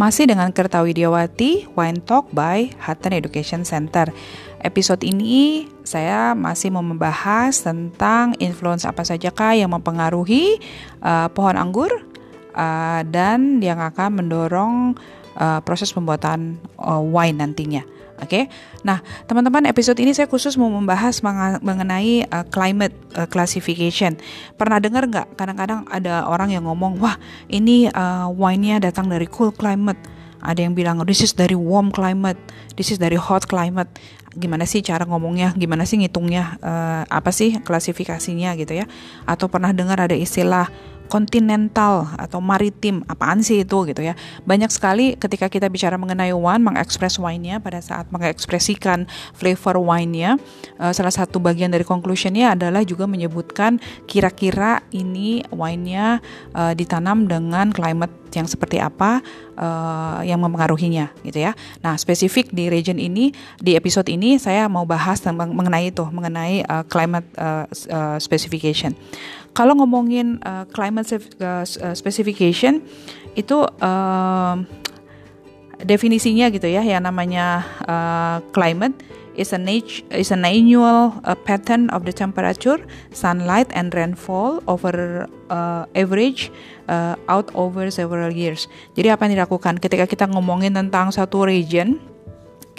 Masih dengan Kerta Widiawati, Wine Talk by Hutton Education Center. Episode ini saya masih mau membahas tentang influence apa sajakah yang mempengaruhi uh, pohon anggur uh, dan yang akan mendorong uh, proses pembuatan uh, wine nantinya. Oke, okay? nah teman-teman episode ini saya khusus mau membahas mengenai uh, climate uh, classification. Pernah dengar nggak? Kadang-kadang ada orang yang ngomong, wah ini uh, wine-nya datang dari cool climate. Ada yang bilang, this is dari warm climate, this is dari hot climate. Gimana sih cara ngomongnya? Gimana sih ngitungnya? Uh, apa sih klasifikasinya gitu ya? Atau pernah dengar ada istilah kontinental atau maritim apaan sih itu gitu ya banyak sekali ketika kita bicara mengenai wine mengekspres wine-nya pada saat mengekspresikan flavor wine-nya uh, salah satu bagian dari conclusion-nya adalah juga menyebutkan kira-kira ini wine-nya uh, ditanam dengan climate yang seperti apa uh, yang mempengaruhinya gitu ya. Nah, spesifik di region ini di episode ini saya mau bahas tentang mengenai itu, mengenai uh, climate uh, uh, specification. Kalau ngomongin uh, climate uh, specification itu uh, definisinya gitu ya, yang namanya uh, climate is an age, is an annual uh, pattern of the temperature, sunlight and rainfall over uh, average uh, out over several years. Jadi apa yang dilakukan ketika kita ngomongin tentang satu region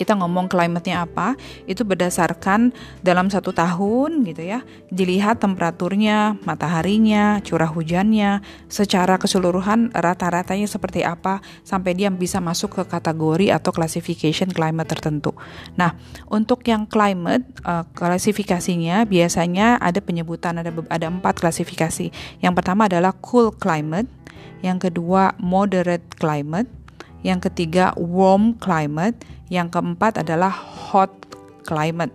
kita ngomong climate-nya apa itu berdasarkan dalam satu tahun gitu ya dilihat temperaturnya mataharinya curah hujannya secara keseluruhan rata-ratanya seperti apa sampai dia bisa masuk ke kategori atau classification climate tertentu. Nah untuk yang climate uh, klasifikasinya biasanya ada penyebutan ada ada empat klasifikasi. Yang pertama adalah cool climate yang kedua moderate climate yang ketiga warm climate, yang keempat adalah hot climate.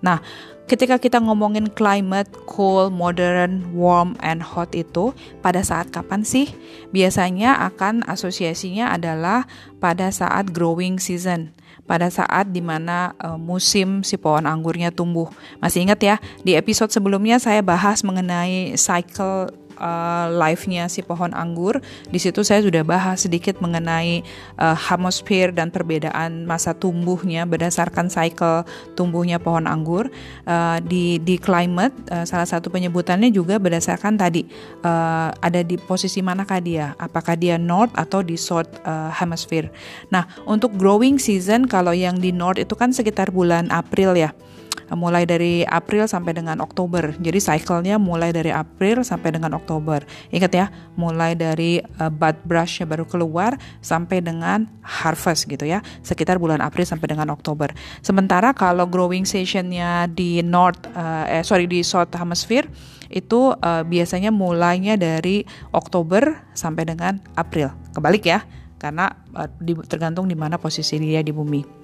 Nah, ketika kita ngomongin climate, cool, modern, warm, and hot itu pada saat kapan sih? Biasanya akan asosiasinya adalah pada saat growing season pada saat di mana uh, musim si pohon anggurnya tumbuh. Masih ingat ya, di episode sebelumnya saya bahas mengenai cycle uh, live-nya si pohon anggur. Di situ saya sudah bahas sedikit mengenai uh, hamosfer dan perbedaan masa tumbuhnya berdasarkan cycle tumbuhnya pohon anggur. Uh, di di climate uh, salah satu penyebutannya juga berdasarkan tadi uh, ada di posisi manakah dia? Apakah dia north atau di south uh, hemisphere? Nah, untuk growing season kalau yang di north itu kan sekitar bulan April ya mulai dari April sampai dengan Oktober. Jadi cycle-nya mulai dari April sampai dengan Oktober. Ingat ya, mulai dari uh, bud brush baru keluar sampai dengan harvest gitu ya, sekitar bulan April sampai dengan Oktober. Sementara kalau growing season-nya di North uh, eh sorry di South Hemisphere itu uh, biasanya mulainya dari Oktober sampai dengan April. Kebalik ya, karena uh, di, tergantung di mana posisi dia di bumi.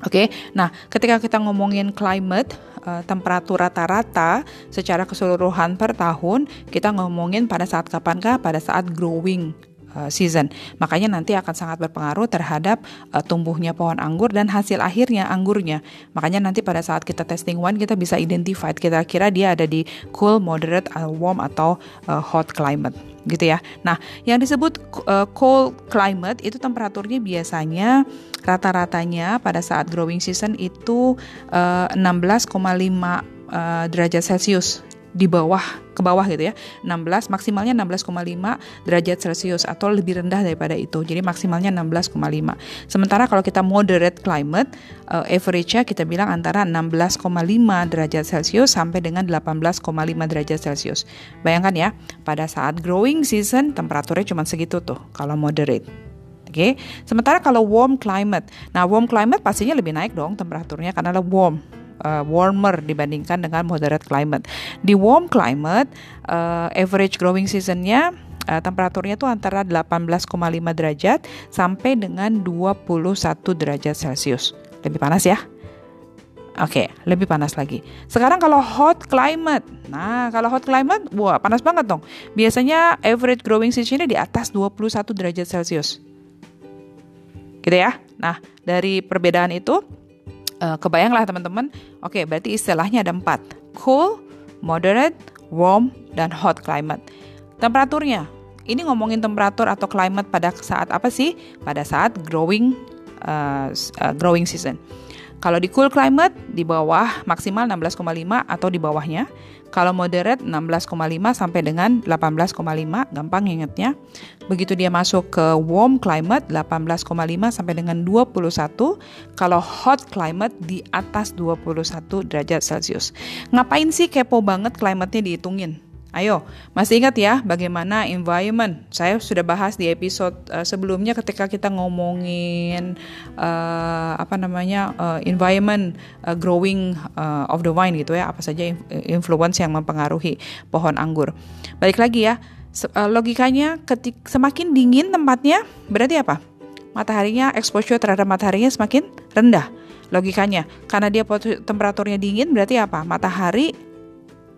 Oke, okay? nah ketika kita ngomongin climate, uh, temperatur rata-rata secara keseluruhan per tahun, kita ngomongin pada saat kapankah? Pada saat growing uh, season. Makanya nanti akan sangat berpengaruh terhadap uh, tumbuhnya pohon anggur dan hasil akhirnya anggurnya. Makanya nanti pada saat kita testing one kita bisa identify kita kira dia ada di cool, moderate, warm atau hot climate gitu ya. Nah, yang disebut uh, cold climate itu temperaturnya biasanya rata-ratanya pada saat growing season itu uh, 16,5 uh, derajat Celcius di bawah ke bawah gitu ya. 16 maksimalnya 16,5 derajat celcius atau lebih rendah daripada itu. Jadi maksimalnya 16,5 sementara kalau kita moderate climate uh, average-nya kita bilang antara 16,5 derajat celcius sampai dengan 18,5 derajat celcius. Bayangkan ya pada saat growing season temperaturnya cuma segitu tuh kalau moderate. Oke, okay? sementara kalau warm climate, nah warm climate pastinya lebih naik dong temperaturnya karena warm uh, warmer dibandingkan dengan moderate climate. Di warm climate, uh, average growing seasonnya uh, temperaturnya itu antara 18,5 derajat sampai dengan 21 derajat Celcius. Lebih panas ya? Oke, okay, lebih panas lagi. Sekarang kalau hot climate. Nah, kalau hot climate, wah panas banget dong. Biasanya average growing seasonnya di atas 21 derajat Celcius. Gitu ya. Nah, dari perbedaan itu uh, kebayang lah teman-teman. Oke, berarti istilahnya ada empat. Cool, moderate, warm, dan hot climate. Temperaturnya, ini ngomongin temperatur atau climate pada saat apa sih? Pada saat growing uh, uh, growing season. Kalau di cool climate di bawah maksimal 16,5 atau di bawahnya. Kalau moderate 16,5 sampai dengan 18,5, gampang ingetnya. Begitu dia masuk ke warm climate 18,5 sampai dengan 21. Kalau hot climate di atas 21 derajat Celcius. Ngapain sih kepo banget climate-nya dihitungin? Ayo, masih ingat ya bagaimana environment? Saya sudah bahas di episode uh, sebelumnya ketika kita ngomongin uh, apa namanya uh, environment uh, growing uh, of the wine gitu ya, apa saja influence yang mempengaruhi pohon anggur. Balik lagi ya, logikanya ketik semakin dingin tempatnya berarti apa? Mataharinya exposure terhadap mataharinya semakin rendah. Logikanya, karena dia temperaturnya dingin berarti apa? Matahari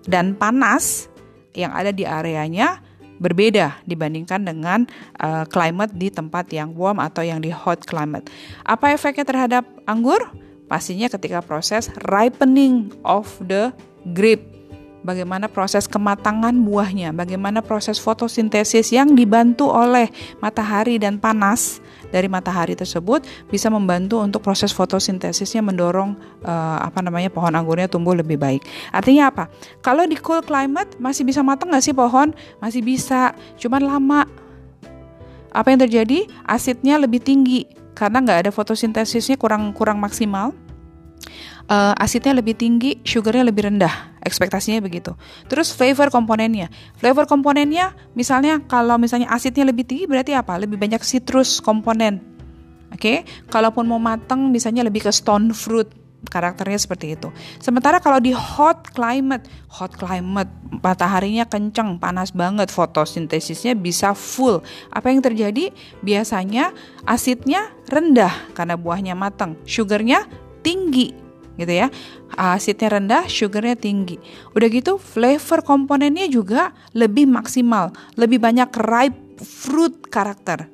dan panas yang ada di areanya berbeda dibandingkan dengan uh, climate di tempat yang warm atau yang di hot climate. Apa efeknya terhadap anggur? Pastinya ketika proses ripening of the grape bagaimana proses kematangan buahnya, bagaimana proses fotosintesis yang dibantu oleh matahari dan panas dari matahari tersebut bisa membantu untuk proses fotosintesisnya mendorong uh, apa namanya pohon anggurnya tumbuh lebih baik. Artinya apa? Kalau di cool climate masih bisa matang nggak sih pohon? Masih bisa, cuman lama. Apa yang terjadi? Asidnya lebih tinggi karena nggak ada fotosintesisnya kurang kurang maksimal uh, asidnya lebih tinggi, sugarnya lebih rendah. Ekspektasinya begitu. Terus flavor komponennya. Flavor komponennya misalnya kalau misalnya asidnya lebih tinggi berarti apa? Lebih banyak citrus komponen. Oke, okay? kalaupun mau mateng misalnya lebih ke stone fruit karakternya seperti itu. Sementara kalau di hot climate, hot climate mataharinya kenceng, panas banget, fotosintesisnya bisa full. Apa yang terjadi? Biasanya asidnya rendah karena buahnya matang, sugarnya tinggi gitu ya. Asidnya rendah, sugarnya tinggi. Udah gitu flavor komponennya juga lebih maksimal, lebih banyak ripe fruit karakter.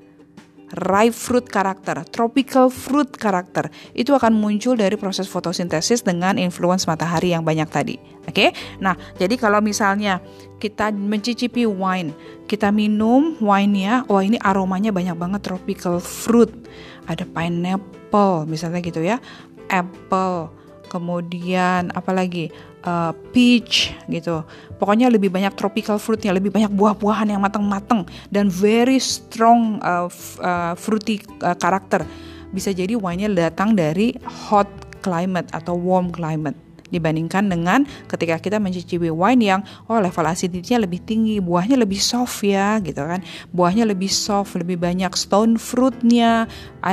Ripe fruit karakter, tropical fruit karakter itu akan muncul dari proses fotosintesis dengan influence matahari yang banyak tadi. Oke, okay? nah jadi kalau misalnya kita mencicipi wine, kita minum wine-nya, wah ini aromanya banyak banget tropical fruit, ada pineapple misalnya gitu ya, apple, kemudian apalagi uh, peach gitu. Pokoknya lebih banyak tropical fruitnya, lebih banyak buah-buahan yang matang-matang dan very strong uh, uh, fruity uh, karakter. Bisa jadi wine-nya datang dari hot climate atau warm climate dibandingkan dengan ketika kita mencicipi wine yang oh level acidity-nya lebih tinggi, buahnya lebih soft ya gitu kan. Buahnya lebih soft, lebih banyak stone fruitnya,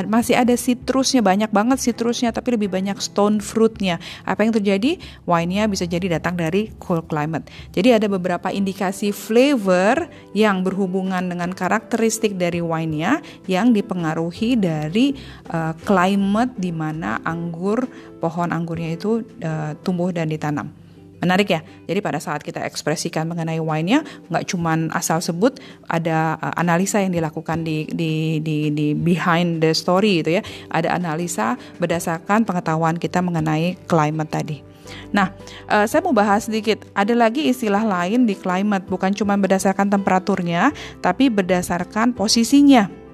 masih ada citrusnya banyak banget citrusnya tapi lebih banyak stone fruitnya. Apa yang terjadi? Wine-nya bisa jadi datang dari cold climate. Jadi ada beberapa indikasi flavor yang berhubungan dengan karakteristik dari wine-nya yang dipengaruhi dari uh, climate di mana anggur pohon anggurnya itu uh, tumbuh dan ditanam. Menarik ya. Jadi pada saat kita ekspresikan mengenai wine-nya, nggak cuman asal sebut, ada uh, analisa yang dilakukan di, di di di behind the story itu ya. Ada analisa berdasarkan pengetahuan kita mengenai climate tadi. Nah, uh, saya mau bahas sedikit. Ada lagi istilah lain di climate, bukan cuma berdasarkan temperaturnya, tapi berdasarkan posisinya.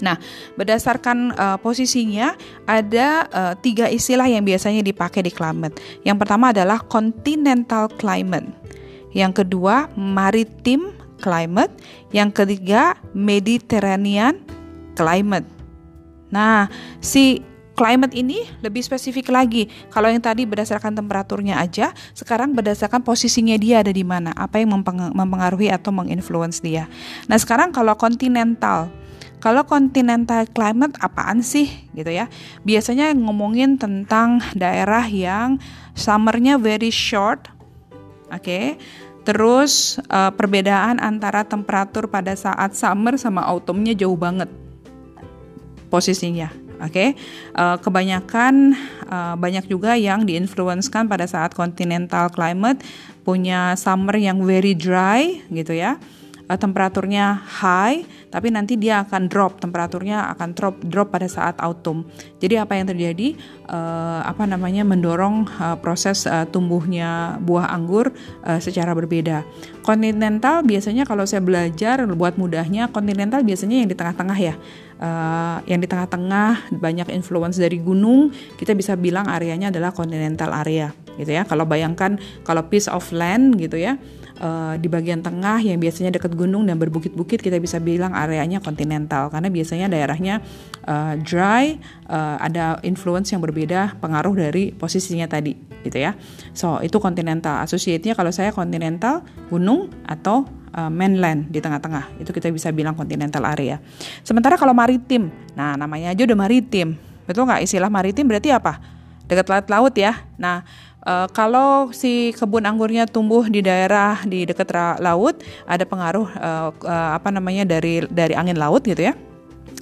Nah, berdasarkan uh, posisinya ada uh, tiga istilah yang biasanya dipakai di climate. Yang pertama adalah continental climate. Yang kedua maritime climate. Yang ketiga Mediterranean climate. Nah, si climate ini lebih spesifik lagi. Kalau yang tadi berdasarkan temperaturnya aja, sekarang berdasarkan posisinya dia ada di mana, apa yang mempengaruhi atau menginfluence dia. Nah, sekarang kalau continental kalau continental climate apaan sih gitu ya? Biasanya ngomongin tentang daerah yang summernya very short, oke? Okay? Terus uh, perbedaan antara temperatur pada saat summer sama autumnnya jauh banget posisinya. Oke, okay? uh, eh, kebanyakan uh, banyak juga yang diinfluenskan pada saat continental climate punya summer yang very dry gitu ya uh, temperaturnya high, tapi nanti dia akan drop temperaturnya akan drop drop pada saat autumn. Jadi apa yang terjadi? Uh, apa namanya mendorong uh, proses uh, tumbuhnya buah anggur uh, secara berbeda. Kontinental biasanya kalau saya belajar buat mudahnya kontinental biasanya yang di tengah-tengah ya. Uh, yang di tengah-tengah banyak influence dari gunung, kita bisa bilang areanya adalah continental area gitu ya. Kalau bayangkan kalau piece of land gitu ya, uh, di bagian tengah yang biasanya dekat gunung dan berbukit-bukit kita bisa bilang areanya kontinental karena biasanya daerahnya uh, dry, uh, ada influence yang berbeda pengaruh dari posisinya tadi gitu ya. So itu kontinental. Associate-nya kalau saya kontinental gunung atau mainland di tengah-tengah itu kita bisa bilang continental area. Sementara kalau maritim, nah namanya aja udah maritim, betul nggak istilah maritim berarti apa? Dekat laut-laut ya. Nah uh, kalau si kebun anggurnya tumbuh di daerah di dekat laut, ada pengaruh uh, uh, apa namanya dari dari angin laut gitu ya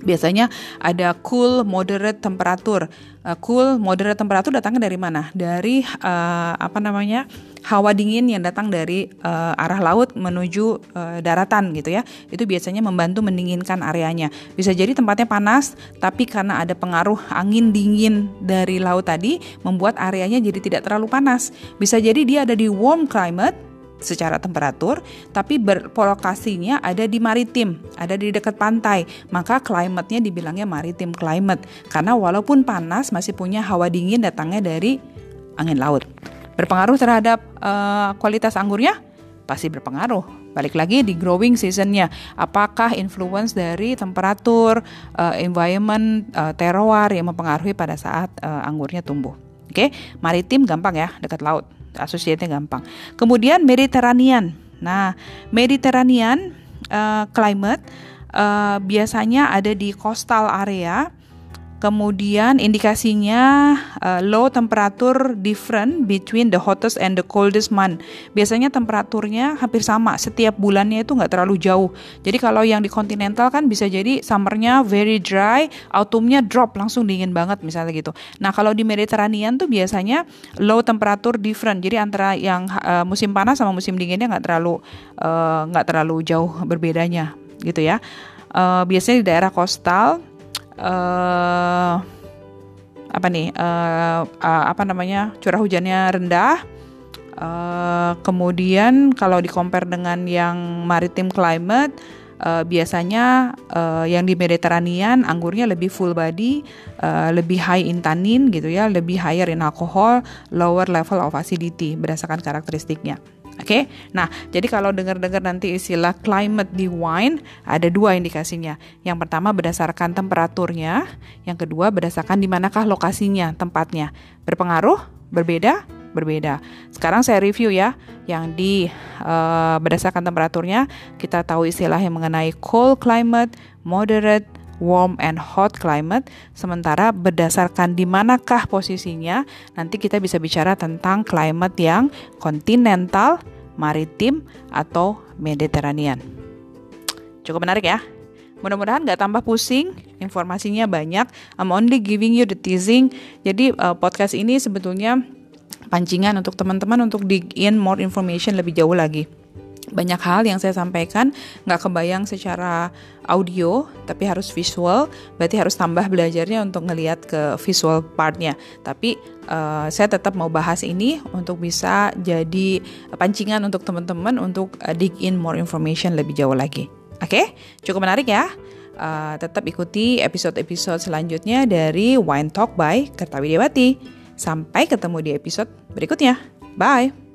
biasanya ada cool moderate temperatur. Uh, cool moderate temperatur datangnya dari mana? Dari uh, apa namanya? Hawa dingin yang datang dari uh, arah laut menuju uh, daratan gitu ya. Itu biasanya membantu mendinginkan areanya. Bisa jadi tempatnya panas, tapi karena ada pengaruh angin dingin dari laut tadi membuat areanya jadi tidak terlalu panas. Bisa jadi dia ada di warm climate secara temperatur, tapi berlokasinya ada di maritim, ada di dekat pantai. Maka climate-nya dibilangnya maritim climate karena walaupun panas masih punya hawa dingin datangnya dari angin laut. Berpengaruh terhadap uh, kualitas anggurnya? Pasti berpengaruh. Balik lagi di growing seasonnya, apakah influence dari temperatur, uh, environment, uh, terroir yang mempengaruhi pada saat uh, anggurnya tumbuh. Oke, okay? maritim gampang ya, dekat laut associate gampang. Kemudian Mediterranean. Nah, Mediterranean uh, climate uh, biasanya ada di coastal area Kemudian indikasinya uh, low temperature different between the hottest and the coldest month. Biasanya temperaturnya hampir sama setiap bulannya itu nggak terlalu jauh. Jadi kalau yang di continental kan bisa jadi summernya very dry, autumnnya drop langsung dingin banget misalnya gitu. Nah kalau di Mediterranean tuh biasanya low temperature different. Jadi antara yang uh, musim panas sama musim dinginnya nggak terlalu nggak uh, terlalu jauh berbedanya gitu ya. Uh, biasanya di daerah coastal uh, apa nih? Uh, uh, apa namanya? Curah hujannya rendah. Uh, kemudian kalau di compare dengan yang maritim climate uh, biasanya uh, yang di Mediterranean anggurnya lebih full body, uh, lebih high in tannin gitu ya, lebih higher in alcohol, lower level of acidity berdasarkan karakteristiknya. Oke, okay? nah jadi kalau dengar-dengar nanti istilah climate di wine ada dua indikasinya. Yang pertama berdasarkan temperaturnya, yang kedua berdasarkan di manakah lokasinya, tempatnya. Berpengaruh? Berbeda? Berbeda. Sekarang saya review ya, yang di uh, berdasarkan temperaturnya kita tahu istilah yang mengenai cold climate, moderate, warm and hot climate. Sementara berdasarkan di manakah posisinya, nanti kita bisa bicara tentang climate yang continental, maritim, atau Mediterranean. Cukup menarik ya. Mudah-mudahan nggak tambah pusing, informasinya banyak. I'm only giving you the teasing. Jadi uh, podcast ini sebetulnya pancingan untuk teman-teman untuk dig in more information lebih jauh lagi banyak hal yang saya sampaikan. Nggak kebayang secara audio tapi harus visual. Berarti harus tambah belajarnya untuk ngelihat ke visual partnya. Tapi uh, saya tetap mau bahas ini untuk bisa jadi pancingan untuk teman-teman untuk uh, dig in more information lebih jauh lagi. Oke? Okay? cukup menarik ya? Uh, tetap ikuti episode-episode selanjutnya dari Wine Talk by Kertawi Dewati sampai ketemu di episode berikutnya. Bye